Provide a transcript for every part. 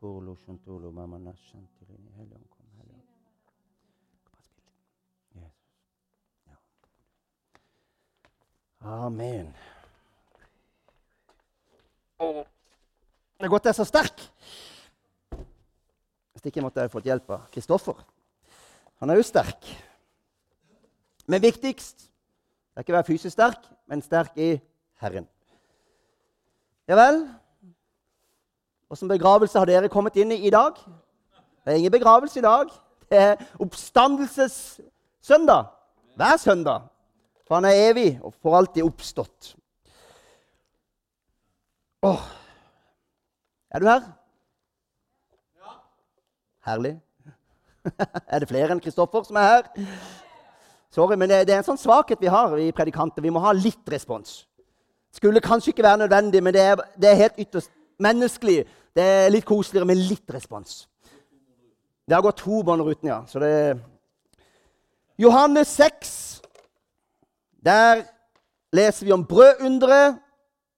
Polo, shuntolo, mama, nashantilini. Helligånd, kom. Helligånd. Bare spill. Jesus. Amen. Det er godt jeg er så sterk. Hvis ikke måtte jeg fått hjelp av Kristoffer. Han er jo sterk. Men viktigst det er ikke å være fysisk sterk, men sterk i Herren. Ja vel? Åssen begravelse har dere kommet inn i i dag? Det er ingen begravelse i dag. Det er oppstandelsessøndag. Hver søndag. For han er evig og for alltid oppstått. Åh. Er du her? Ja. Herlig. er det flere enn Kristoffer som er her? Sorry, men det, er en sånn svakhet vi har vi predikanter. Vi må ha litt respons. Skulle kanskje ikke være nødvendig, men det er, det er helt ytterst menneskelig. Det er litt koseligere med litt respons. Det har gått to bånd uten, ja. Så det Johannes 6. Der leser vi om brødunderet.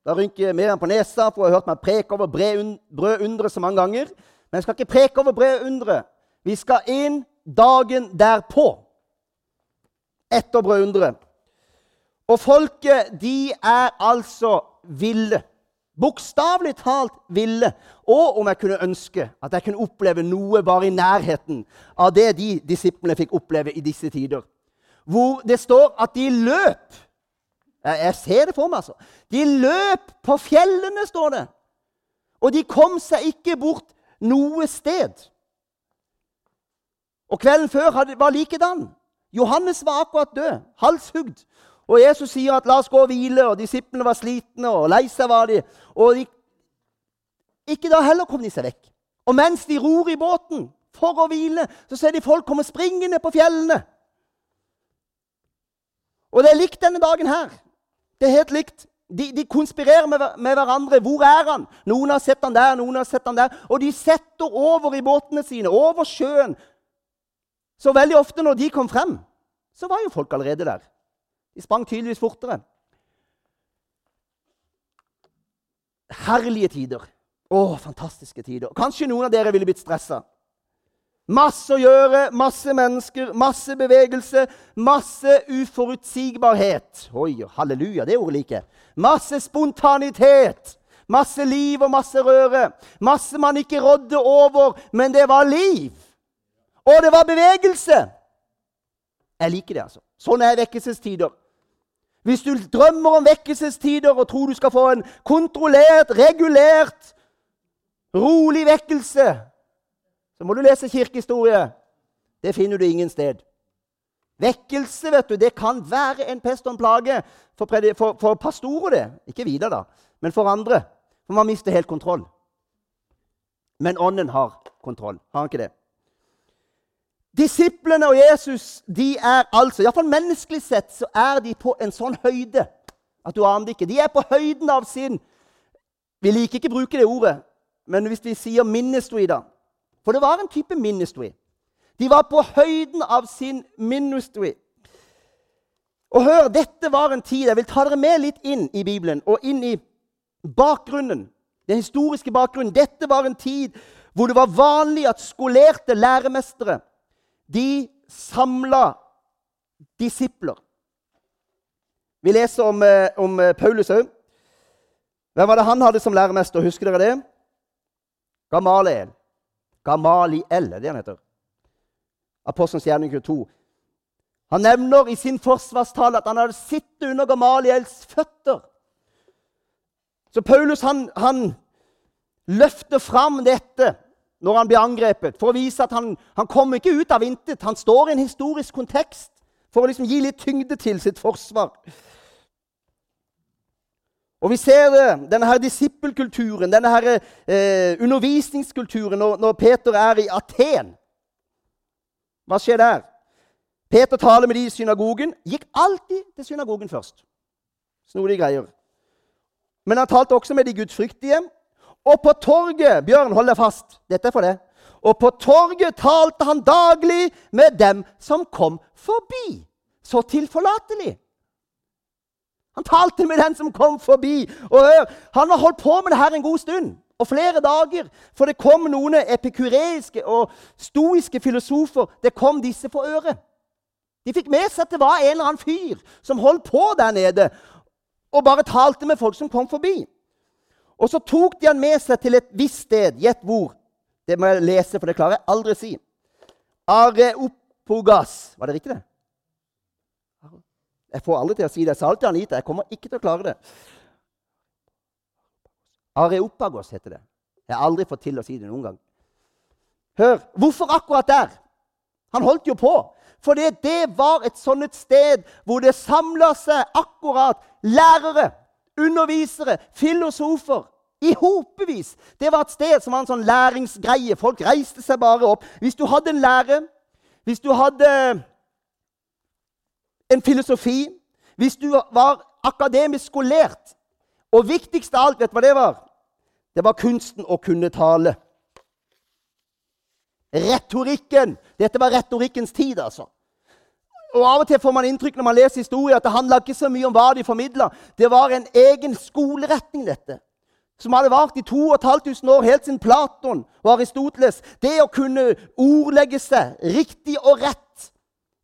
Da rynker jeg mer enn på nesa, for jeg har hørt meg preke over brødunderet så mange ganger. Men jeg skal ikke preke over brødunderet. Vi skal inn dagen derpå. Etter brødunderet. Og folket, de er altså ville. Bokstavelig talt ville. Og om jeg kunne ønske at jeg kunne oppleve noe bare i nærheten av det de disiplene fikk oppleve i disse tider. Hvor det står at de løp jeg ser det for meg, altså. De løp på fjellene, står det. Og de kom seg ikke bort noe sted. Og kvelden før var likedan. Johannes var akkurat død, halshugd. Og Jesus sier at 'la oss gå og hvile', og disiplene var slitne, og lei seg var de. Og de, ikke da heller kom de seg vekk. Og mens de ror i båten for å hvile, så ser de folk komme springende på fjellene. Og det er likt denne dagen her. Det er helt likt. De, de konspirerer med, med, hverandre. 'Hvor er han?' Noen har sett han der, noen har sett han der. Og de setter over i båtene sine, over sjøen. Så veldig ofte når de kom frem, så var jo folk allerede der. De sprang tydeligvis fortere. Herlige tider. Å, fantastiske tider. Kanskje noen av dere ville blitt stressa. Masse å gjøre, masse mennesker, masse bevegelse, masse uforutsigbarhet. Oi, halleluja, det ordet liker Masse spontanitet, masse liv og masse røre. Masse man ikke rådde over, men det var liv. Og det var bevegelse. Jeg liker det, altså. Sånn er vekkelsestider. Hvis du drømmer om vekkelsestider og tror du skal få en kontrollert, regulert, rolig vekkelse så må du lese kirkehistorie. Det finner du ingen sted. Vekkelse vet du, det kan være en pest og en plage for, for, for pastorer. det. Ikke videre, da, men for andre. For man mister helt kontroll. Men ånden har kontroll. Har han ikke det? Disiplene og Jesus de er altså, iallfall menneskelig sett, så er de på en sånn høyde at du aner det ikke. De er på høyden av sin Vi liker ikke å bruke det ordet, men hvis vi sier ministry, da for det var en type ministry. De var på høyden av sin ministry. Og hør, dette var en tid Jeg vil ta dere med litt inn i Bibelen og inn i bakgrunnen. Den historiske bakgrunnen. Dette var en tid hvor det var vanlig at skolerte læremestere de samla disipler. Vi leser om, eh, om eh, Paulus òg. Hvem var det han hadde som læremester? Husker dere det? Gamaliel. Gamaliel, er det han heter. Apostelens gjerning 22. Han nevner i sin forsvarstale at han hadde sittet under Gamaliels føtter. Så Paulus han, han løfter fram dette når han blir angrepet, for å vise at han, han kommer ikke ut av intet. Han står i en historisk kontekst for å liksom gi litt tyngde til sitt forsvar. Og vi ser det, denne her disippelkulturen, denne her, eh, undervisningskulturen, når, når, Peter er i Aten. Hva skjer der? Peter taler med de i synagogen. Gikk alltid til synagogen først. Snodige greier. Men han talte også med de gudfryktige. Og på torget Bjørn, hold deg fast. Dette er for det. Og på torget talte han daglig med dem som kom forbi. Så tilforlatelig. Han talte med den som kom forbi. Og Han har holdt på med det her en god stund. og flere dager. For det kom noen epikureiske og stoiske filosofer. Det kom disse for øre. De fikk med seg at det var en eller annen fyr som holdt på der nede og bare talte med folk som kom forbi. Og så tok de han med seg til et visst sted. Gjett hvor. Det må jeg lese, for det klarer jeg aldri å si. Areopogas. Var det riktig, det? Jeg får aldri til å si det. Jeg sa alltid Anita. Jeg kommer ikke til å klare det. Areopagos heter det. Jeg har aldri fått til å si det noen gang. Hør, hvorfor akkurat der? Han holdt jo på. For det var et sånt sted hvor det samla seg akkurat lærere, undervisere, filosofer i hopevis. Det var et sted som var en sånn læringsgreie. Folk reiste seg bare opp. Hvis du hadde en lære, hvis du hadde en filosofi, hvis du var akademisk skolert og viktigst av alt, vet du hva det var? Det var kunsten å kunne tale. Retorikken. Dette var retorikkens tid, altså. Og Av og til får man inntrykk når man leser historie, at det handla ikke så mye om hva de formidla. Det var en egen skoleretning, dette. Som hadde vart i 2500 år, helt siden Platon og Aristoteles. Det å kunne ordlegge seg riktig og rett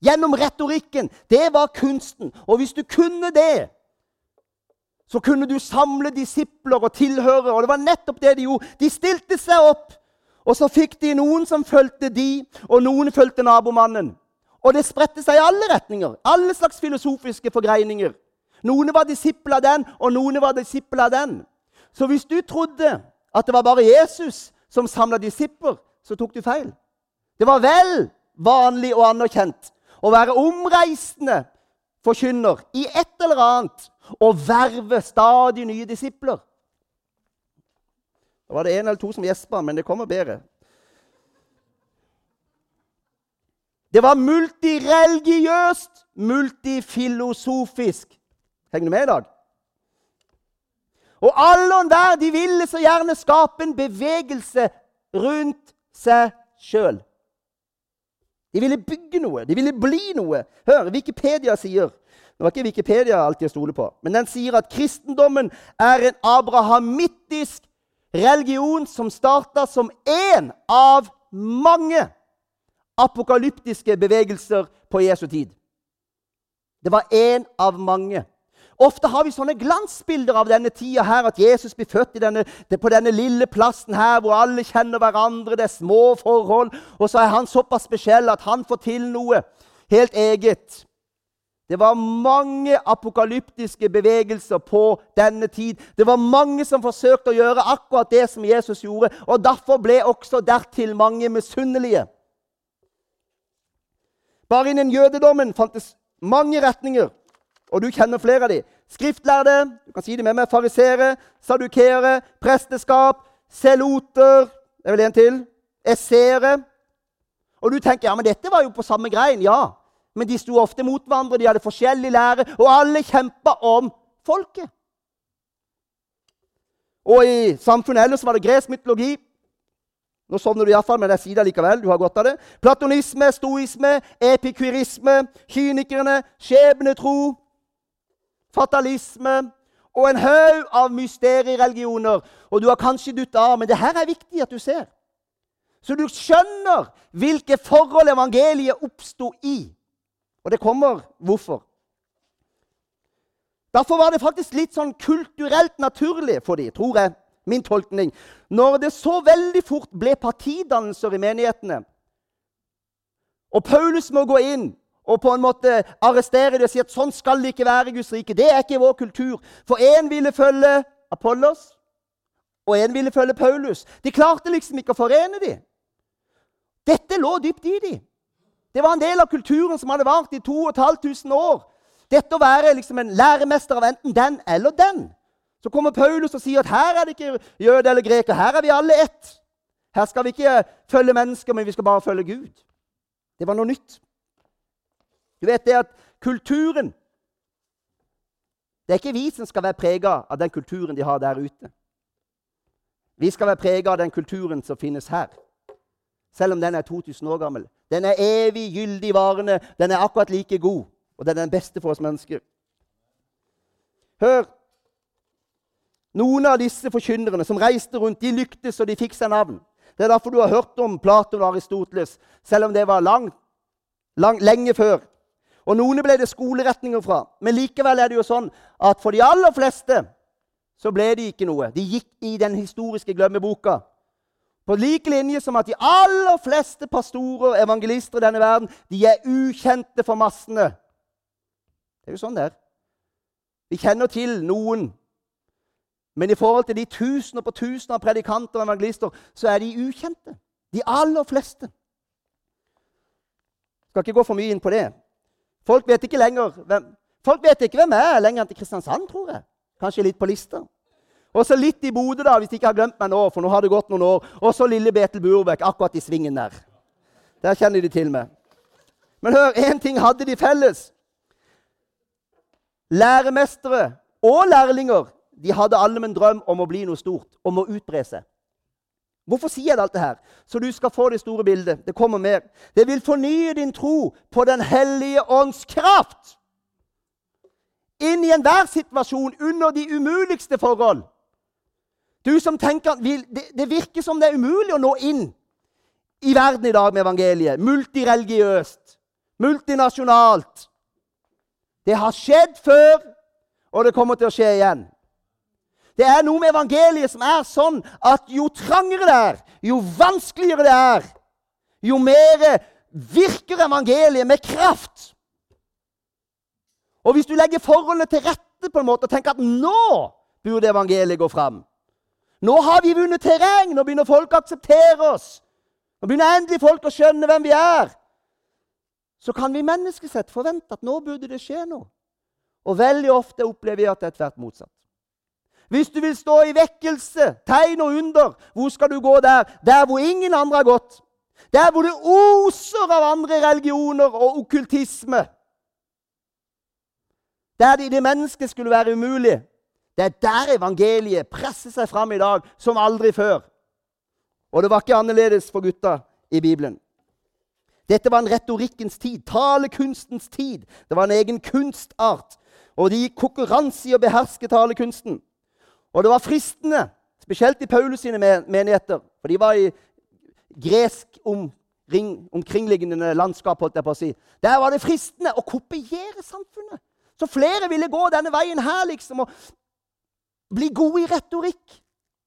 gjennom retorikken, det var kunsten. Og hvis du kunne det, så kunne du samle disipler og tilhørere. Og det var nettopp det de gjorde. De stilte seg opp, og så fikk de noen som fulgte de, og noen fulgte nabomannen. Og det spredte seg i alle retninger. Alle slags filosofiske forgreininger. Noen var disipler av den, og noen var disipler av den. Så hvis du trodde at det var bare Jesus som samla disipler, så tok du feil. Det var vel vanlig og anerkjent å være omreisende forkynner i et eller annet og verve stadig nye disipler. Da var det en eller to som gjespa, men det kommer bedre. Det var multireligiøst, multifilosofisk. Henger du med i dag? Og alle enhver de ville så gjerne skape en bevegelse rundt seg sjøl. De ville bygge noe, de ville bli noe. Hør, Wikipedia sier det var ikke Wikipedia alltid å stole på, men den sier at kristendommen er en abrahamittisk religion som starta som én av mange apokalyptiske bevegelser på Jesu tid. Det var én av mange. Ofte har vi sånne glansbilder av denne tida her, at Jesus blir født denne, på denne lille plassen her hvor alle kjenner hverandre. Det er små forhold. Og så er han såpass spesiell at han får til noe helt eget. Det var mange apokalyptiske bevegelser på denne tid. Det var mange som forsøkte å gjøre akkurat det som Jesus gjorde. Og Derfor ble også dertil mange misunnelige. Bare innen jødedommen fantes mange retninger, og du kjenner flere av dem. Skriftlærde, du kan si det med meg, farisere, sadukere, presteskap, seloter Det er vel en til. Essere. Og du tenker ja, men dette var jo på samme grein. Ja, men de sto ofte mot hverandre, de hadde forskjellig lære, og alle kjempa om folket. Og i samfunnet ellers var det gresk mytologi. Nå sovner du iallfall, jeg sier det likevel. du har godt av det. Platonisme, stoisme, epikurisme, kynikerne, skjebnetro, fatalisme og en haug av mysteriereligioner. Og du har kanskje dutta av, men det her er viktig at du ser. Så du skjønner hvilke forhold evangeliet oppsto i. Og det kommer hvorfor. Derfor var det faktisk litt sånn kulturelt naturlig for de, tror jeg, min tolkning, når det så veldig fort ble partidannelser i menighetene. Og Paulus må gå inn og på en måte arrestere dem og si at sånn skal det ikke være i Guds rike. Det er ikke vår kultur. For én ville følge Apollos, og én ville følge Paulus. De klarte liksom ikke å forene dem. Dette lå dypt i dem. Det var en del av kulturen som hadde vart i 2500 år. Dette å være liksom en læremester av enten den eller den. Så kommer Paulus og sier at her er det ikke jøde eller greker. Her er vi alle ett. Her skal vi ikke følge mennesker, men vi skal bare følge Gud. Det var noe nytt. Du vet det at kulturen Det er ikke vi som skal være prega av den kulturen de har der ute. Vi skal være prega av den kulturen som finnes her selv om den er 2000 år gammel. Den er evig gyldig varende. Den er akkurat like god, og den er den beste for oss mennesker. Hør! Noen av disse forkynnerne som reiste rundt, de lyktes, og de fikk seg navn. Det er derfor du har hørt om Platon og Aristoteles, selv om det var langt, lang, lenge før. Og noen ble det skoleretninger fra. Men likevel er det jo sånn at for de aller fleste så ble det ikke noe. De gikk i den historiske glemmeboka. På like linje som at de aller fleste pastorer og evangelister i denne verden de er ukjente for massene. Det er jo sånn det er. Vi kjenner til noen. Men i forhold til de tusener på tusener av predikanter og evangelister, så er de ukjente. De aller fleste. Skal ikke gå for mye inn på det. Folk vet ikke lenger hvem, folk vet ikke hvem jeg er lenger enn til Kristiansand, tror jeg. Kanskje litt på lista. Og så litt i Bodø, da, hvis de ikke har glemt meg nå. for nå har det gått noen år. Og så lille Betel Burbekk, akkurat i svingen der. Der kjenner de til meg. Men hør, én ting hadde de felles. Læremestere og lærlinger de hadde alle en drøm om å bli noe stort, om å utbre seg. Hvorfor sier jeg alt det her? Så du skal få det store bildet. Det kommer mer. Det vil fornye din tro på Den hellige ånds kraft. Inn i enhver situasjon, under de umuligste forhold. Du som tenker at det, virker som det er umulig å nå inn i verden i dag med evangeliet. Multireligiøst, multinasjonalt. Det har skjedd før, og det kommer til å skje igjen. Det er noe med evangeliet som er sånn at jo trangere det er, jo vanskeligere det er, jo mer virker evangeliet med kraft. Og hvis du legger forholdene til rette på en måte og tenker at nå burde evangeliet gå fram, nå har vi vunnet terreng. Nå begynner folk å akseptere oss. Nå begynner endelig folk å skjønne hvem vi er. Så kan vi menneskesett forvente at nå burde det skje noe. Og veldig ofte opplever vi at det er tvert motsatt. Hvis du vil stå i vekkelse, tegn og under, hvor skal du gå der? Der hvor ingen andre har gått. Der hvor det oser av andre religioner og okkultisme. Der det i det mennesket skulle være umulig. Det er der evangeliet presser seg fram i dag som aldri før. Og det var ikke annerledes for gutta i Bibelen. Dette var en retorikkens tid, talekunstens tid. Det var en egen kunstart. Og de gikk konkurranse i å beherske talekunsten. Og det var fristende, spesielt i Paulus sine menigheter, for de var i gresk omring, omkringliggende landskap, holdt jeg på å si. Der var det fristende å kopiere samfunnet. Så flere ville gå denne veien her, liksom, og bli gode i retorikk.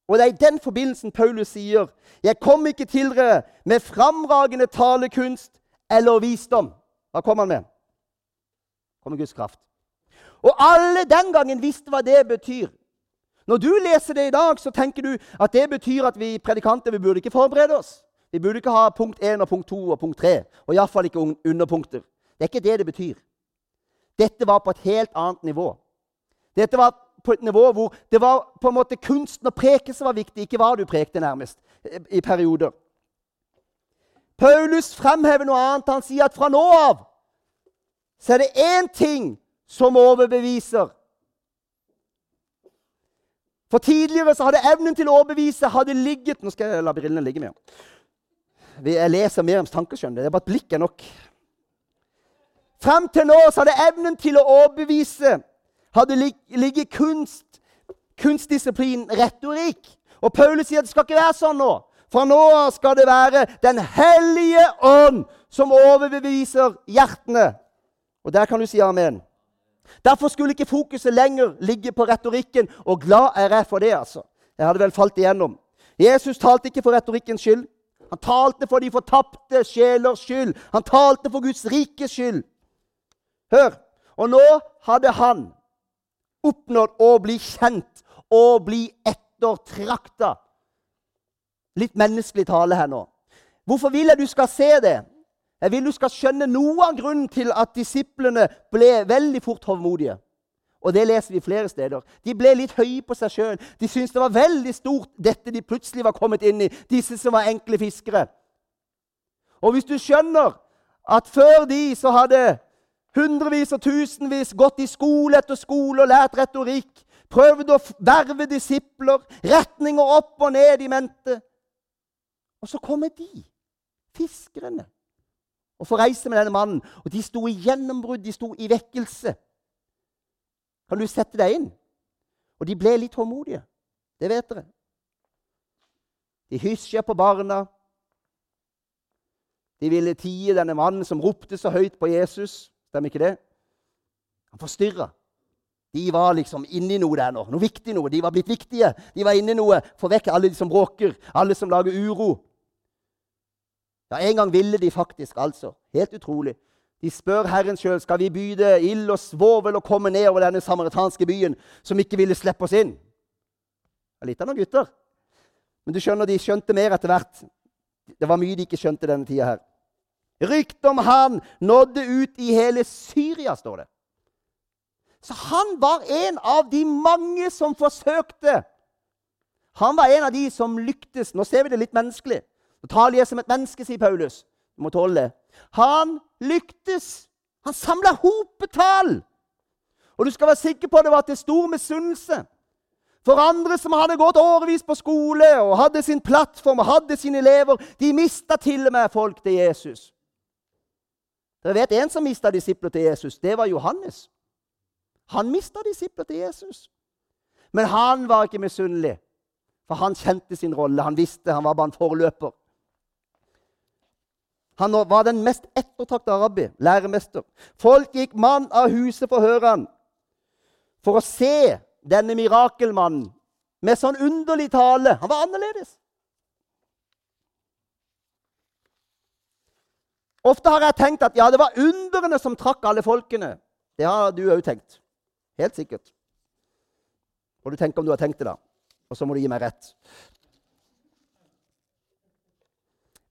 Og det er i den forbindelsen Paulus sier, 'Jeg kom ikke til dere med framragende talekunst eller visdom.' Hva kom han med? Kom med Guds kraft. Og alle den gangen visste hva det betyr. Når du leser det i dag, så tenker du at det betyr at vi predikanter vi burde ikke forberede oss. Vi burde ikke ha punkt 1 og punkt 2 og punkt 3, og iallfall ikke underpunkter. Det er ikke det det betyr. Dette var på et helt annet nivå. Dette var på et nivå hvor det var på en måte kunsten å preke som var viktig, ikke hva du prekte, nærmest, i perioder. Paulus fremhever noe annet. Han sier at fra nå av så er det én ting som overbeviser. For tidligere så hadde evnen til å overbevise hadde ligget Nå skal jeg la brillene ligge med. Jeg leser Miriams om skjønner Det er bare et blikk er nok. Frem til nå så hadde evnen til å overbevise hadde ligget kunst, kunstdisiplin, retorikk. Og Paulus sier at det skal ikke være sånn nå. Fra nå av skal det være Den hellige ånd som overbeviser hjertene. Og der kan du si amen. Derfor skulle ikke fokuset lenger ligge på retorikken, og glad er jeg for det. altså. Jeg hadde vel falt igjennom. Jesus talte ikke for retorikkens skyld. Han talte for de fortapte sjelers skyld. Han talte for Guds rikes skyld. Hør! Og nå hadde han oppnådd å bli kjent og bli ettertrakta. Litt menneskelig tale her nå. Hvorfor vil jeg du skal se det? Jeg vil du skal skjønne noe av grunnen til at disiplene ble veldig fort hovmodige. Og det leser vi flere steder. De ble litt høye på seg sjøl. De syntes det var veldig stort, dette de plutselig var kommet inn i, disse som var enkle fiskere. Og hvis du skjønner at før de så hadde Hundrevis og tusenvis gått i skole etter skole og lært retorikk. Prøvd å verve disipler. Retninger opp og ned i mente. Og så kommer de, fiskerne, og forreiste med denne mannen. Og de sto i gjennombrudd, de sto i vekkelse. Kan du sette deg inn? Og de ble litt håndmodige. Det vet dere. De hysja på barna. De ville tie denne mannen som ropte så høyt på Jesus. Stemmer ikke det? Han forstyrra. De var liksom inni noe der nå. Noe viktig noe. De var blitt viktige. De var inni noe. Få vekk alle de som bråker, alle som lager uro. Ja, En gang ville de faktisk, altså. Helt utrolig. De spør Herren sjøl skal vi by det ild og svovel og komme ned over denne samaritanske byen, som ikke ville slippe oss inn. Det er litt av noen gutter. Men du skjønner, de skjønte mer etter hvert. Det var mye de ikke skjønte denne tida her. Ryktet om han nådde ut i hele Syria, står det. Så han var en av de mange som forsøkte. Han var en av de som lyktes. Nå ser vi det litt menneskelig. Nå taler jeg som et menneske, sier Paulus. Du må tåle det. Han lyktes. Han samla hopetall. Og du skal være sikker på at det var til stor misunnelse. For andre som hadde gått årevis på skole og hadde sin plattform og hadde sine elever, de mista til og med folk til Jesus. Dere vet en som mista disipler til Jesus. Det var Johannes. Han mista disipler til Jesus. Men han var ikke misunnelig, for han kjente sin rolle. Han visste han var bare en forløper. Han var den mest ettertrakta rabbi, læremester. Folk gikk mann av huset for å høre han, for å se denne mirakelmannen med sånn underlig tale. Han var annerledes. Ofte har jeg tenkt at ja, det var underne som trakk alle folkene. Det har du òg tenkt. Helt sikkert. Og du tenker om du har tenkt det, da. Og så må du gi meg rett.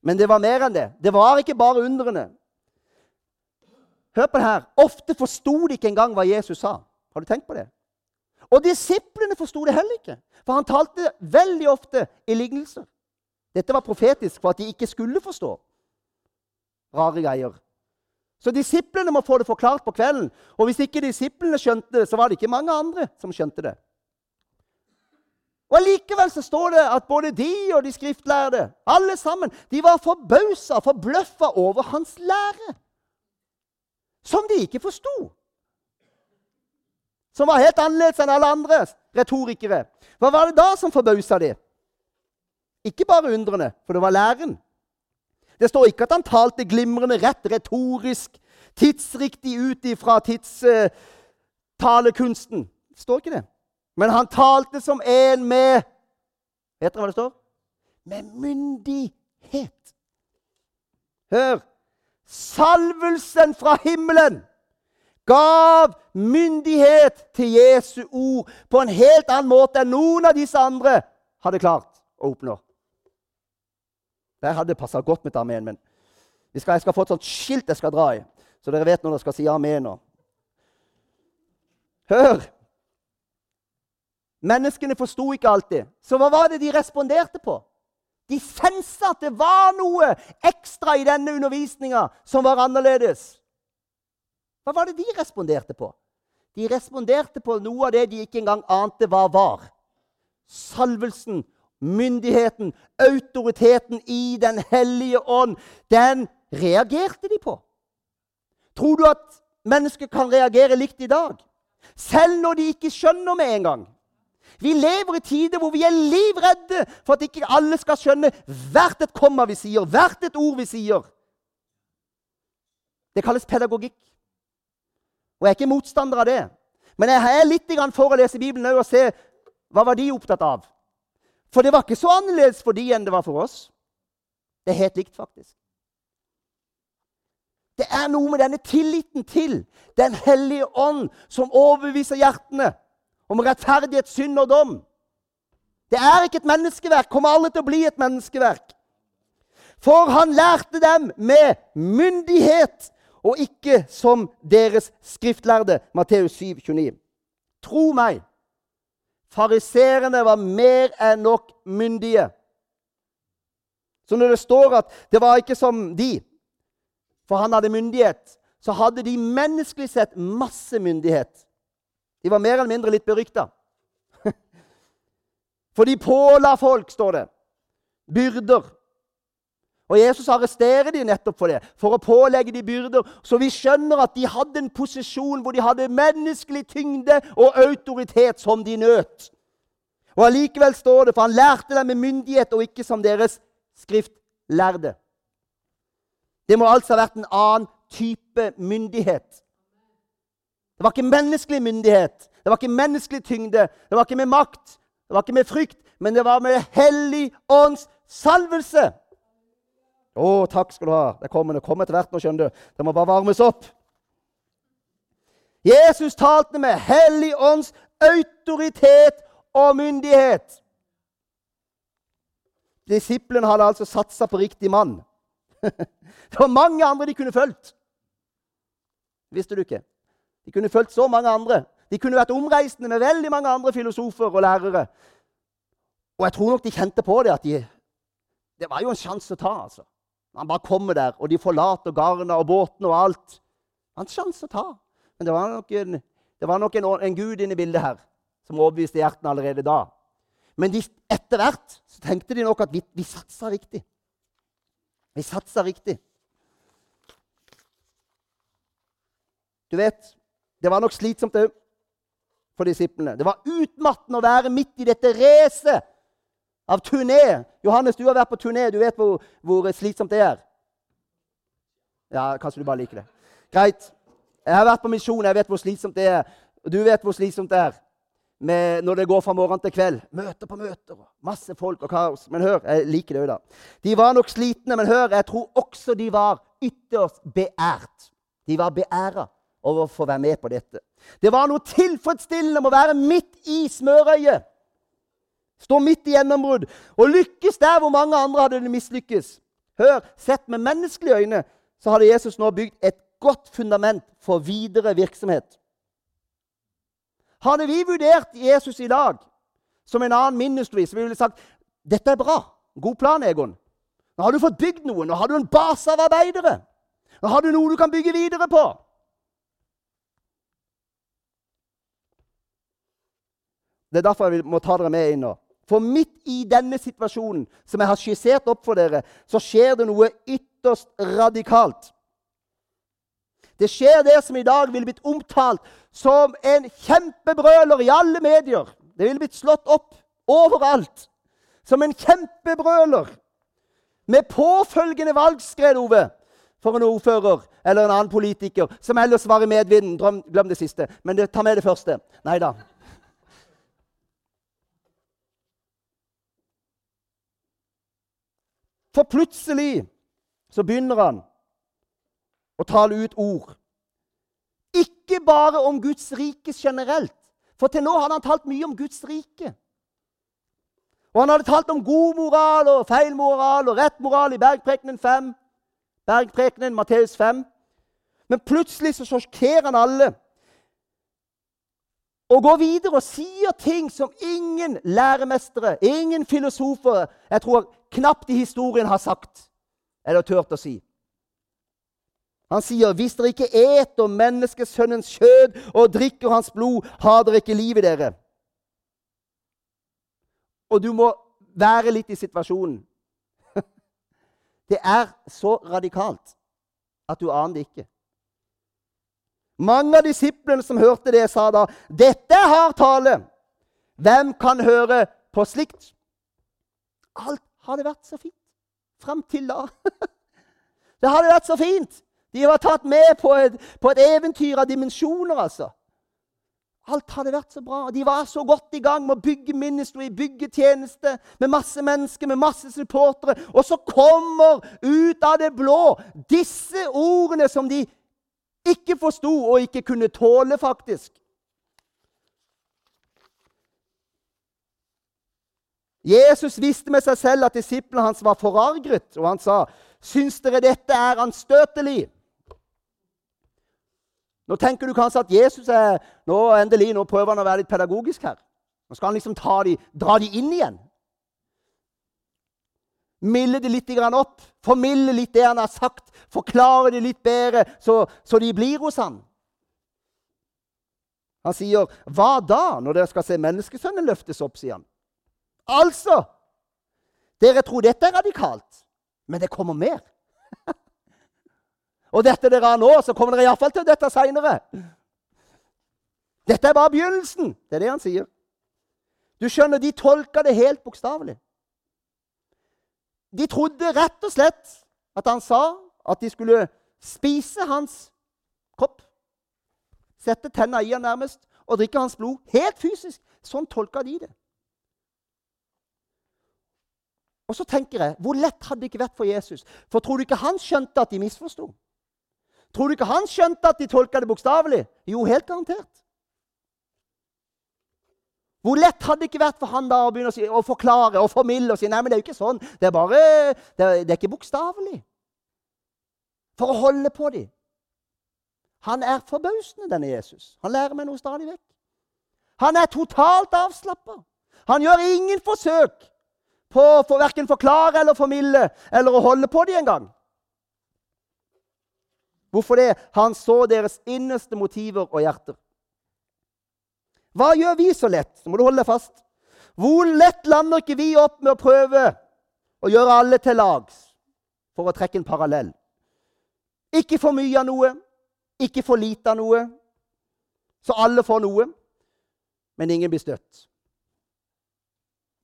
Men det var mer enn det. Det var ikke bare undrene. Hør på det her. Ofte forsto de ikke engang hva Jesus sa. Har du tenkt på det? Og disiplene forsto det heller ikke. For han talte veldig ofte i lignelser. Dette var profetisk for at de ikke skulle forstå rare greier. Så disiplene må få det forklart på kvelden. Og hvis ikke disiplene skjønte det, så var det ikke mange andre som skjønte det. Og Allikevel så står det at både de og de skriftlærde, alle sammen, de var forbausa, forbløffa over hans lære. Som de ikke forsto. Som var helt annerledes enn alle andre retorikere. Hva var det da som forbausa de? Ikke bare undrende, for det var læren. Det står ikke at han talte glimrende rett, retorisk, tidsriktig ut ifra tidstalekunsten. Uh, det står ikke det. Men han talte som en med Vet dere hva det står? Med myndighet. Hør! Salvelsen fra himmelen gav myndighet til Jesu ord på en helt annen måte enn noen av disse andre hadde klart å oppnå. Der hadde det passa godt med et amen, men skal, jeg skal få et sånt skilt jeg skal dra i, så dere vet når dere skal si amen. nå. Hør! Menneskene forsto ikke alltid. Så hva var det de responderte på? De sensa at det var noe ekstra i denne undervisninga som var annerledes. Hva var det de responderte på? De responderte på noe av det de ikke engang ante hva var. Salvelsen myndigheten, autoriteten i Den hellige ånd, den reagerte de på. Tror du at mennesker kan reagere likt i dag? Selv når de ikke skjønner med en gang. Vi lever i tider hvor vi er livredde for at ikke alle skal skjønne hvert et komma vi sier, hvert et ord vi sier. Det kalles pedagogikk. Og jeg er ikke motstander av det. Men jeg er litt for å lese Bibelen og se hva var de opptatt av. For det var ikke så annerledes for de enn det var for oss. Det er helt likt, faktisk. Det er noe med denne tilliten til Den hellige ånd som overbeviser hjertene om rettferdighet, synd og dom. Det er ikke et menneskeverk, kommer alle til å bli et menneskeverk. For han lærte dem med myndighet, og ikke som deres skriftlærde. Matteus 7, 29. Tro meg, Fariserene var mer enn nok myndige. Så når det står at det var ikke som de, for han hadde myndighet, så hadde de menneskelig sett masse myndighet. De var mer eller mindre litt berykta. For de påla folk, står det, byrder. Og Jesus arresterer de nettopp for det, for å pålegge de byrder. Så vi skjønner at de hadde en posisjon hvor de hadde menneskelig tyngde og autoritet som de nøt. Og allikevel står det, for han lærte dem med myndighet og ikke som deres skriftlærde. Det må altså ha vært en annen type myndighet. Det var ikke menneskelig myndighet, det var ikke menneskelig tyngde, det var ikke med makt, det var ikke med frykt, men det var med Hellig ånds salvelse. Å, takk skal du ha. Det kommer, det kommer etter hvert nå, skjønner du. Det må bare varmes opp. Jesus talte med Hellig ånds autoritet og myndighet. Disiplene hadde altså satsa på riktig mann. Det var mange andre de kunne fulgt. Visste du ikke? De kunne fulgt så mange andre. De kunne vært omreisende med veldig mange andre filosofer og lærere. Og jeg tror nok de kjente på det at de, det var jo en sjanse å ta. altså. Han bare kommer der, og de forlater garna og båtene og alt. Det var en sjanse å ta. Men det var nok en, var nok en, en gud inne i bildet her som overbeviste hjertene allerede da. Men etter hvert tenkte de nok at vi, vi satsa riktig. Vi satsa riktig. Du vet, det var nok slitsomt òg for disiplene. Det var utmattende å være midt i dette racet av turné. Johannes, du har vært på turné. Du vet hvor, hvor, slitsomt det er. Ja, kanskje du bare liker det. Greit. Jeg har vært på misjon. Jeg vet hvor slitsomt det er. Du vet hvor slitsomt det er med, når det går fra morgen til kveld. Møter på møter. Masse folk og kaos. Men hør, jeg liker det òg, da. De var nok slitne, men hør, jeg tror også de var ytterst beært. De var beæra over å få være med på dette. Det var noe tilfredsstillende med å være midt i smørøyet. Stå midt i gjennombrudd og lykkes der hvor mange andre hadde det mislykkes. Hør, sett med menneskelige øyne så hadde Jesus nå bygd et godt fundament for videre virksomhet. Hadde vi vurdert Jesus i dag som en annen ministry, så ville vi sagt dette er bra. God plan, Egon. Nå har du fått bygd noe. Nå har du en base av arbeidere. Nå har du noe du kan bygge videre på. Det er derfor jeg må ta dere med inn nå. For midt i denne situasjonen som jeg har skissert opp for dere, så skjer det noe ytterst radikalt. Det skjer det som i dag ville blitt omtalt som en kjempebrøler i alle medier. Det ville blitt slått opp overalt som en kjempebrøler. Med påfølgende valgskred, Ove, for en ordfører eller en annen politiker som ellers var i medvinden. Glem det siste. Men det, ta med det første. Nei da. For plutselig så begynner han å tale ut ord. Ikke bare om Guds rike generelt. For til nå hadde han talt mye om Guds rike. Og han hadde talt om god moral og feil moral og rett moral i Bergprekenen 5. Bergprekenen, Matteus 5. Men plutselig så sjokkerer han alle og går videre og sier ting som ingen læremestere, ingen filosofer jeg tror knapt i historien har sagt eller turt å si. Han sier, 'Hvis dere ikke eter menneskesønnens kjød og drikker hans blod, har dere ikke liv i dere.' Og du må være litt i situasjonen. Det er så radikalt at du aner det ikke. Mange av disiplene som hørte det, sa da, 'Dette er hard tale. Hvem kan høre på slikt?' Alt hadde vært så fint fram til da. Det hadde vært så fint. De var tatt med på et, på et eventyr av dimensjoner, altså. Alt hadde vært så bra. De var så godt i gang med å bygge ministry, bygge tjeneste, med masse mennesker, med masse supportere. Og så kommer ut av det blå disse ordene som de ikke forsto og ikke kunne tåle, faktisk. Jesus visste med seg selv at disiplene hans var forargret, og han sa, 'Syns dere dette er anstøtelig?' Nå tenker du kanskje at Jesus er nå endelig, nå prøver han å være litt pedagogisk her. Nå skal han liksom de, dra de inn igjen. Milde de litt opp, formilde litt det han har sagt, forklare det litt bedre, så, så de blir hos han. Han sier, 'Hva da, når dere skal se menneskesønnen løftes opp?' sier han. Altså Dere tror dette er radikalt, men det kommer mer. Og dette dere har nå, så kommer dere iallfall til dette seinere. Dette er bare begynnelsen. Det er det han sier. Du skjønner, De tolka det helt bokstavelig. De trodde rett og slett at han sa at de skulle spise hans kropp. Sette tenna i han nærmest og drikke hans blod. Helt fysisk. Sånn tolka de det. Og så tenker jeg, Hvor lett hadde det ikke vært for Jesus? For tror du ikke han skjønte at de misforsto? Tror du ikke han skjønte at de tolka det bokstavelig? Jo, helt garantert. Hvor lett hadde det ikke vært for han da å begynne å, si, å forklare og formilde og si nei, men det er jo ikke sånn. Det er bare, det er, det er ikke bokstavelig. For å holde på dem. Han er forbausende, denne Jesus. Han lærer meg noe stadig vekk. Han er totalt avslappa. Han gjør ingen forsøk på å verken forklare eller formidle eller å holde på dem engang. Hvorfor det? Han så deres innerste motiver og hjerter. Hva gjør vi så lett? Så må du holde deg fast. Hvor lett lander ikke vi opp med å prøve å gjøre alle til lags, for å trekke en parallell? Ikke for mye av noe, ikke for lite av noe. Så alle får noe, men ingen blir støtt.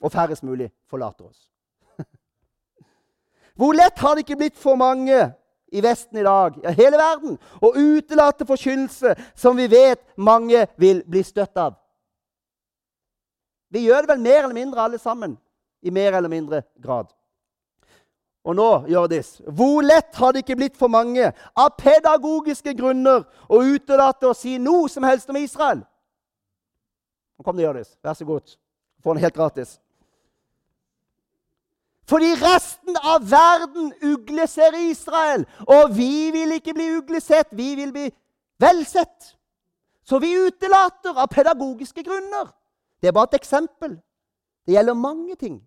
Og færrest mulig forlater oss. Hvor lett har det ikke blitt for mange i Vesten i dag, ja, hele verden, å utelate forkynnelse som vi vet mange vil bli støtt av? Vi gjør det vel mer eller mindre alle sammen, i mer eller mindre grad. Og nå, Hjørdis, hvor lett har det ikke blitt for mange av pedagogiske grunner å utelate å si noe som helst om Israel? Nå kom det, Hjørdis. Vær så god. Få den helt gratis. Fordi resten av verden ugleser Israel. Og vi vil ikke bli uglesett, vi vil bli velsett. Så vi utelater av pedagogiske grunner. Det er bare et eksempel. Det gjelder mange ting.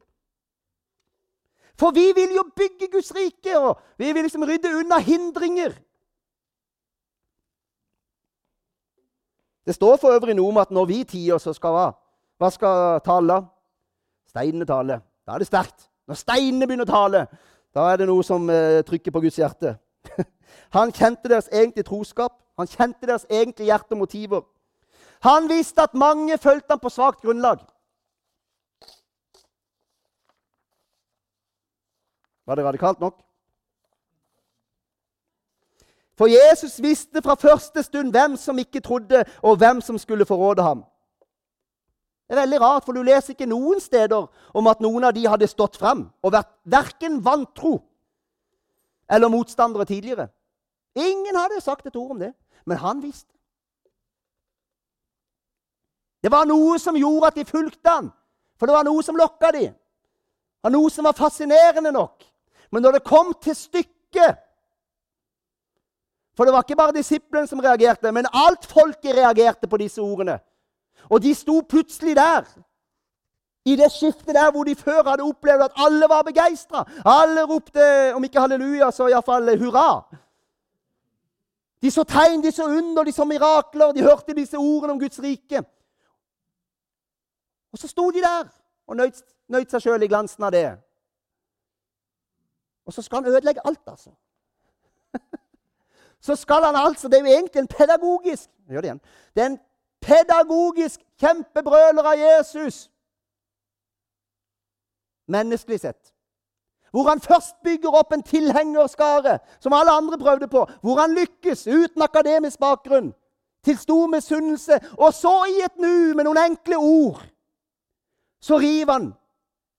For vi vil jo bygge Guds rike, og vi vil liksom rydde unna hindringer. Det står for øvrig noe om at når vi tier, så skal hva? Hva skal tale? Steinene tale. Da er det sterkt. Når steinene begynner å tale, da er det noe som eh, trykker på Guds hjerte. Han kjente deres egentlige troskap. Han kjente deres egentlige hjerte og motiver. Han visste at mange fulgte ham på svakt grunnlag. Var det radikalt nok? For Jesus visste fra første stund hvem som ikke trodde, og hvem som skulle forråde ham. Det er veldig rart, for du leser ikke noen steder om at noen av de hadde stått frem og vært verken vantro eller motstandere tidligere. Ingen hadde sagt et ord om det, men han visste. Det var noe som gjorde at de fulgte han, for det var noe som lokka dem. Det var noe som var fascinerende nok. Men når det kom til stykket For det var ikke bare disiplene som reagerte, men alt folket reagerte på disse ordene. Og de sto plutselig der. I det skiftet der hvor de før hadde opplevd at alle var begeistra. Alle ropte, om ikke halleluja, så iallfall hurra. De så tegn, de så under, de så mirakler, de hørte disse ordene om Guds rike. Og så sto de der og nøyt seg sjøl i glansen av det. Og så skal han ødelegge alt, altså. så skal han altså Det er jo egentlig en pedagogisk Gjør det igjen. Det er en pedagogisk kjempebrøler av Jesus. Menneskelig sett. Hvor han først bygger opp en tilhengerskare, som alle andre prøvde på. Hvor han lykkes uten akademisk bakgrunn, til stor misunnelse. Og så, i et nu, med noen enkle ord, så river han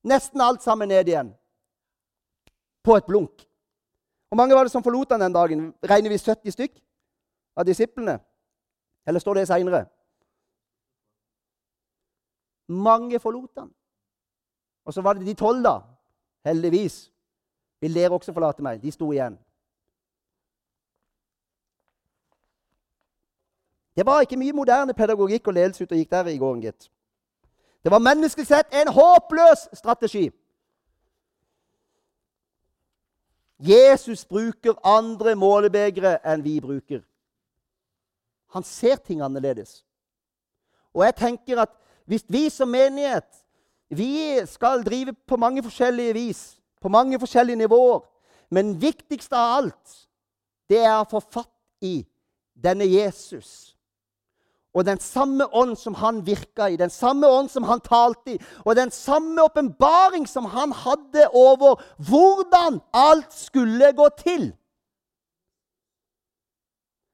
nesten alt sammen ned igjen på et blunk. Hvor mange var det som forlot han den dagen? Regner vi 70 stykk av disiplene? Eller står det seinere? Mange forlot han. Og så var det de tolv, da. Heldigvis. Vil dere også forlate meg? De sto igjen. Det var ikke mye moderne pedagogikk og ledelse ute og gikk der i gården, gitt. Det var menneskelig sett en håpløs strategi. Jesus bruker andre målebegre enn vi bruker. Han ser ting annerledes. Og jeg tenker at hvis vi som menighet vi skal drive på mange forskjellige vis, på mange forskjellige nivåer Men viktigst av alt, det er å få fatt i denne Jesus. Og den samme ånd som han virka i, den samme ånd som han talte i, og den samme åpenbaring som han hadde over hvordan alt skulle gå til.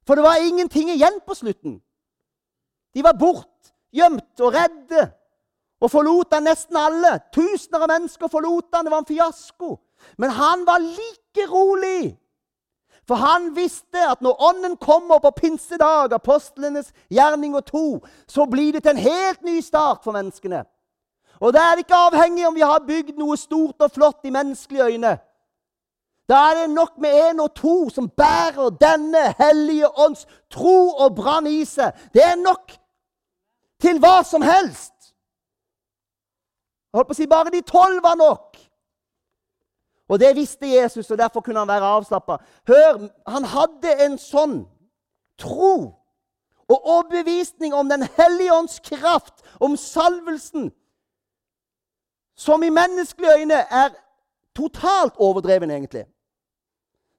For det var ingenting igjen på slutten. De var bort, gjemt og redde. Og forlot han nesten alle. Tusener av mennesker forlot han. Det var en fiasko. Men han var like rolig. For han visste at når Ånden kommer på pinsedag, apostlenes gjerning og to, så blir det til en helt ny start for menneskene. Og da er det ikke avhengig om vi har bygd noe stort og flott i menneskelige øyne. Da er det nok med én og to som bærer denne hellige ånds tro og brann i seg. Det er nok til hva som helst. Jeg holdt på å si Bare de tolv var nok. Og det visste Jesus, og derfor kunne han være avslappa. Hør, han hadde en sånn tro og overbevisning om Den hellige ånds kraft, om salvelsen, som i menneskelige øyne er totalt overdreven, egentlig.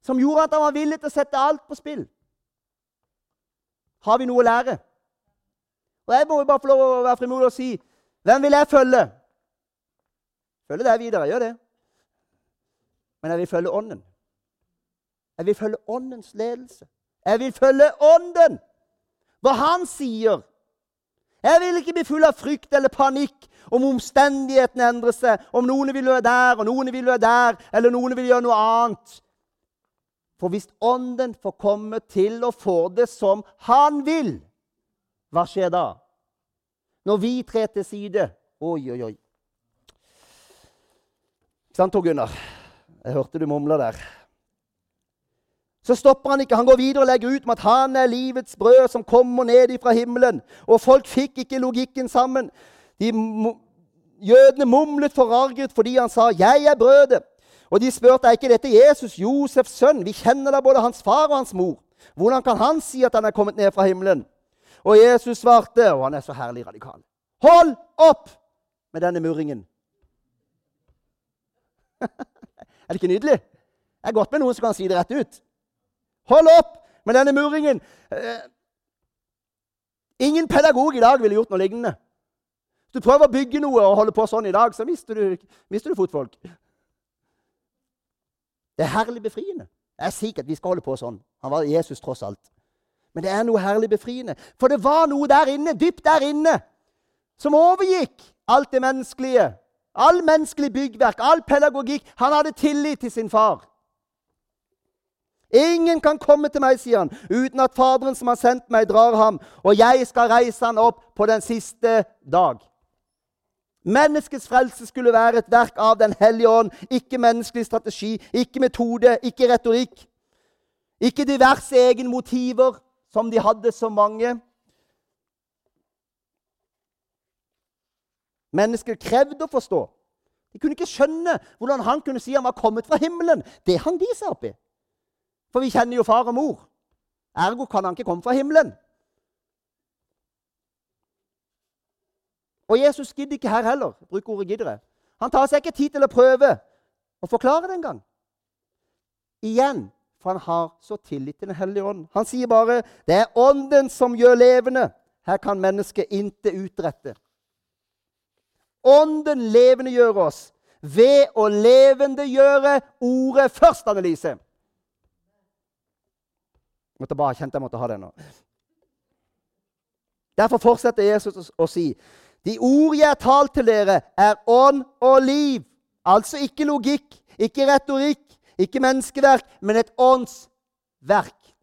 Som gjorde at han var villig til å sette alt på spill. Har vi noe å lære? Og Jeg må jo bare få lov å være frimodig og si hvem vil jeg følge? Følge deg videre. Gjør det. Men jeg vil følge Ånden. Jeg vil følge Åndens ledelse. Jeg vil følge Ånden! Hva han sier. Jeg vil ikke bli full av frykt eller panikk om omstendighetene endrer seg, om noen vil være der, og noen vil være der, eller noen vil gjøre noe annet. For hvis Ånden får komme til å få det som han vil, hva skjer da? Når vi trer til side Oi, oi, oi. Ikke Sant, Tor Gunnar? Jeg hørte du mumla der. Så stopper han ikke. Han går videre og legger ut med at han er livets brød som kommer ned fra himmelen. Og folk fikk ikke logikken sammen. De, jødene mumlet forarget fordi han sa 'Jeg er brødet'. Og de spurte er ikke dette Jesus, Josefs sønn. Vi kjenner da både hans far og hans mor. Hvordan kan han si at han er kommet ned fra himmelen? Og Jesus svarte, og han er så herlig radikal, hold opp med denne murringen. Er det ikke nydelig? Det er godt med noen som kan si det rett ut. Hold opp med denne murringen! Eh, ingen pedagog i dag ville gjort noe lignende. Hvis du prøver å bygge noe og holde på sånn i dag, så mister du, mister du fotfolk. Det er herlig befriende. Jeg er sikkert vi skal holde på sånn. Han var Jesus tross alt. Men det er noe herlig befriende. For det var noe der inne, dypt der inne, som overgikk alt det menneskelige. All menneskelig byggverk, all pedagogikk. Han hadde tillit til sin far. Ingen kan komme til meg, sier han, uten at Faderen som har sendt meg, drar ham, og jeg skal reise han opp på den siste dag. Menneskets frelse skulle være et verk av Den hellige ånd, ikke menneskelig strategi, ikke metode, ikke retorikk. Ikke diverse egne motiver, som de hadde så mange. Mennesker krevde å forstå. De kunne ikke skjønne hvordan han kunne si han var kommet fra himmelen. Det hang de seg opp i. For vi kjenner jo far og mor. Ergo kan han ikke komme fra himmelen. Og Jesus gidder ikke her heller. Bruk ordet 'gidder'. Han tar seg ikke tid til å prøve å forklare det engang. Igjen, for han har så tillit til Den hellige ånd. Han sier bare 'det er Ånden som gjør levende'. Her kan mennesket intet utrette. Ånden levendegjør oss ved å levendegjøre ordet først, Annelise. Jeg måtte bare kjente jeg måtte ha det nå. Derfor fortsetter Jesus å si de ord jeg har talt til dere, er ånd og liv. Altså ikke logikk, ikke retorikk, ikke menneskeverk, men et åndsverk.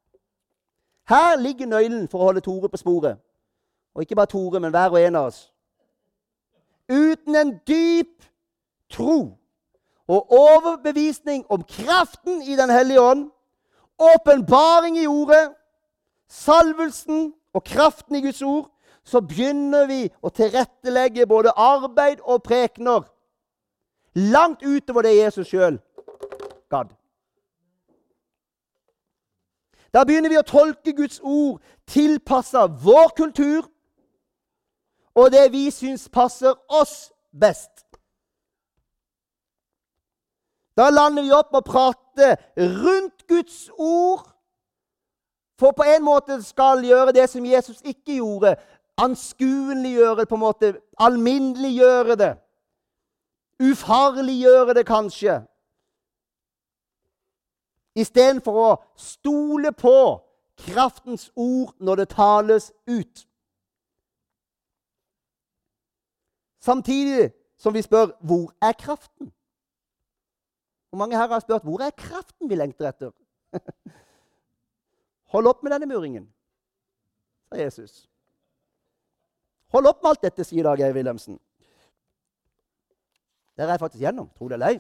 Her ligger nøkkelen for å holde Tore på sporet. Og ikke bare Tore, men hver og en av oss uten en dyp tro og overbevisning om kraften i Den hellige ånd, åpenbaring i ordet, salvelsen og kraften i Guds ord, så begynner vi å tilrettelegge både arbeid og prekener langt utover det Jesus sjøl gadd. Da begynner vi å tolke Guds ord tilpassa vår kultur og det vi syns passer oss best. Da lander vi opp og prater rundt Guds ord For på en måte skal gjøre det som Jesus ikke gjorde. Anskueliggjøre det, på en måte. Alminneliggjøre det. Ufarliggjøre det, kanskje. Istedenfor å stole på kraftens ord når det tales ut. Samtidig som vi spør hvor er kraften? Hvor mange her har spurt hvor er kraften vi lengter etter? Hold opp med denne muringen, sa Jesus. Hold opp med alt dette, sier Dag Eivind Wilhelmsen. Der er jeg faktisk gjennom, tro det eller ei.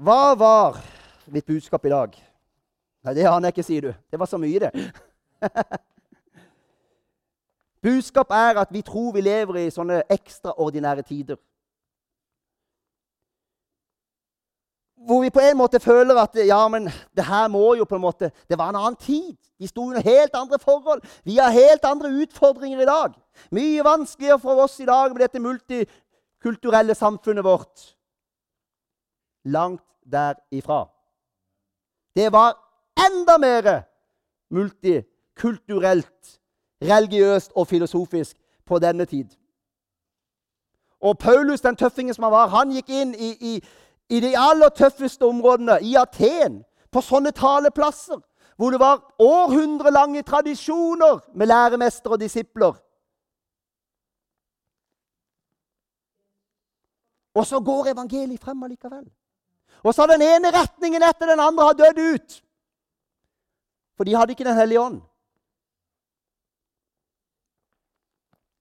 Hva var mitt budskap i dag? Nei, det aner jeg ikke, sier du. Det var så mye, det. Budskap er at vi tror vi lever i sånne ekstraordinære tider. Hvor vi på en måte føler at ja, men det her må jo på en måte Det var en annen tid. De sto under helt andre forhold. Vi har helt andre utfordringer i dag. Mye vanskeligere for oss i dag med dette multikulturelle samfunnet vårt. Langt derifra. Det var enda mer multikulturelt religiøst og filosofisk på denne tid. Og Paulus, den tøffingen som han var, han gikk inn i, i, i de aller tøffeste områdene, i Aten, på sånne taleplasser, hvor det var århundrelange tradisjoner med læremester og disipler. Og så går evangeliet frem allikevel. Og så har den ene retningen etter den andre har dødd ut. For de hadde ikke Den hellige ånd.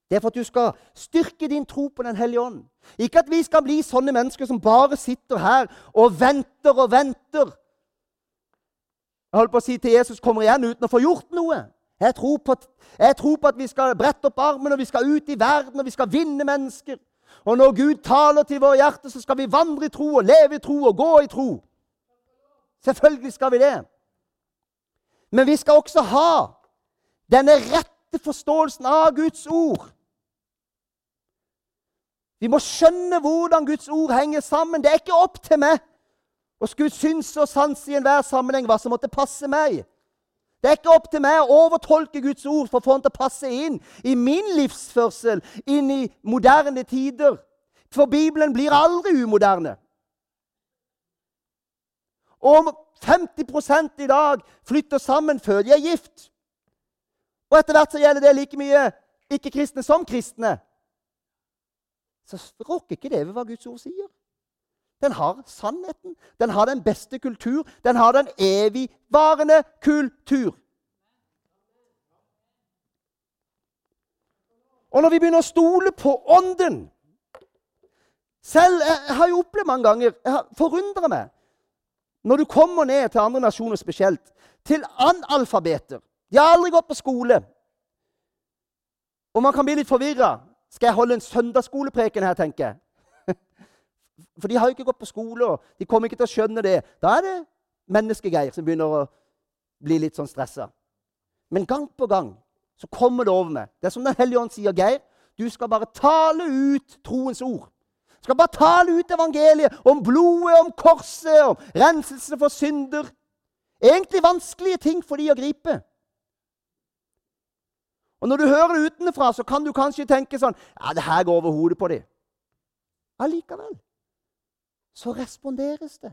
Det er for at du skal styrke din tro på Den hellige ånd. Ikke at vi skal bli sånne mennesker som bare sitter her og venter og venter. Jeg holdt på å si til Jesus kommer igjen uten å få gjort noe. Jeg tror, på, jeg tror på at vi skal brette opp armen og vi skal ut i verden og vi skal vinne mennesker. Og når Gud taler til våre hjerter, så skal vi vandre i tro og leve i tro og gå i tro. Selvfølgelig skal vi det. Men vi skal også ha denne rette forståelsen av Guds ord. Vi må skjønne hvordan Guds ord henger sammen. Det er ikke opp til meg å skulle synse og sanse i enhver sammenheng hva som måtte passe meg. Det er ikke opp til meg å overtolke Guds ord for å få den til å passe inn i min livsførsel, inn i moderne tider. For Bibelen blir aldri umoderne. Og om 50 i dag flytter sammen før de er gift Og etter hvert så gjelder det like mye ikke-kristne som kristne så rokker ikke det ved hva Guds ord sier. Den har sannheten. Den har den beste kultur. Den har den evigvarende kultur. Og når vi begynner å stole på Ånden Selv jeg har jo opplevd mange ganger Jeg forundrer meg når du kommer ned til andre nasjoner spesielt, til analfabeter. De har aldri gått på skole. Og man kan bli litt forvirra. Skal jeg holde en søndagsskolepreken her, tenker jeg? For de har jo ikke gått på skole, og de kommer ikke til å skjønne det. Da er det menneskegeir som begynner å bli litt sånn stressa. Men gang på gang så kommer det over meg. Det er som Den hellige ånd sier, Geir. Du skal bare tale ut troens ord. Du skal bare tale ut evangeliet om blodet, om korset, om renselse for synder. Egentlig vanskelige ting for de å gripe. Og Når du hører det utenfra, så kan du kanskje tenke sånn Ja, det her går over hodet på dem. Allikevel så responderes det.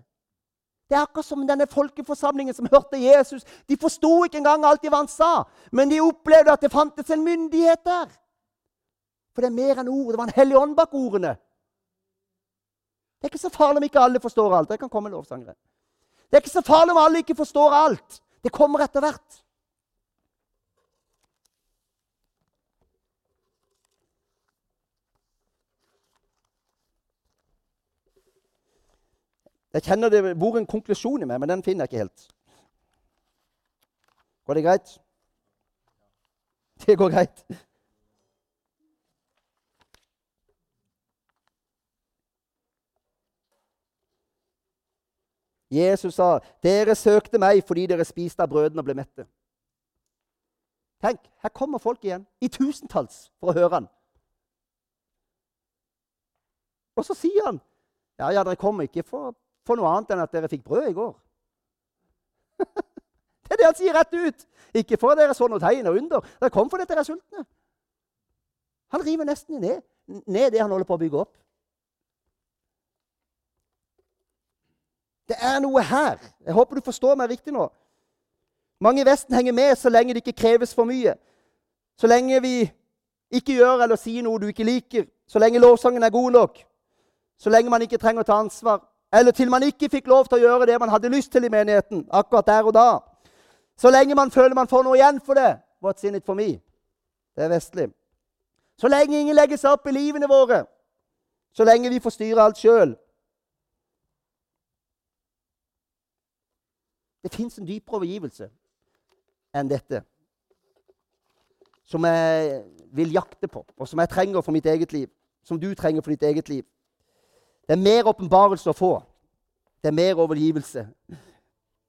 Det er akkurat som denne folkeforsamlingen som hørte Jesus. De forsto ikke engang alt hva han sa, men de opplevde at det fantes en myndighet der. For det er mer enn ord. Det var en hellig ånd bak ordene. Det er ikke så farlig om ikke alle forstår alt. Det kan komme lovsangere. Det er ikke så farlig om alle ikke forstår alt. Det kommer etter hvert. Jeg kjenner det bor en konklusjon i meg, men den finner jeg ikke helt. Går det greit? Det går greit. Jesus sa, 'Dere søkte meg fordi dere spiste av brødene og ble mette.' Tenk, her kommer folk igjen, i tusentalls, for å høre han. Og så sier han, 'Ja, ja, dere kommer ikke for for noe annet enn at dere fikk brød i går. Det er det han sier rett ut. Ikke for dere så noe tegn og under. Det kom fordi dere er sultne. Han river nesten ned, ned det han holder på å bygge opp. Det er noe her. Jeg håper du forstår meg riktig nå. Mange i Vesten henger med så lenge det ikke kreves for mye. Så lenge vi ikke gjør eller sier noe du ikke liker. Så lenge lovsangen er god nok. Så lenge man ikke trenger å ta ansvar. Eller til man ikke fikk lov til å gjøre det man hadde lyst til i menigheten. akkurat der og da. Så lenge man føler man får noe igjen for det. What's in it for me? Det er vestlig. Så lenge ingen legger seg opp i livene våre. Så lenge vi får styre alt sjøl. Det fins en dypere overgivelse enn dette. Som jeg vil jakte på, og som jeg trenger for mitt eget liv. Som du trenger for ditt eget liv. Det er mer åpenbarelse å få. Det er mer overgivelse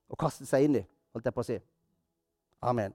å kaste seg inn i, holdt jeg på å si. Amen.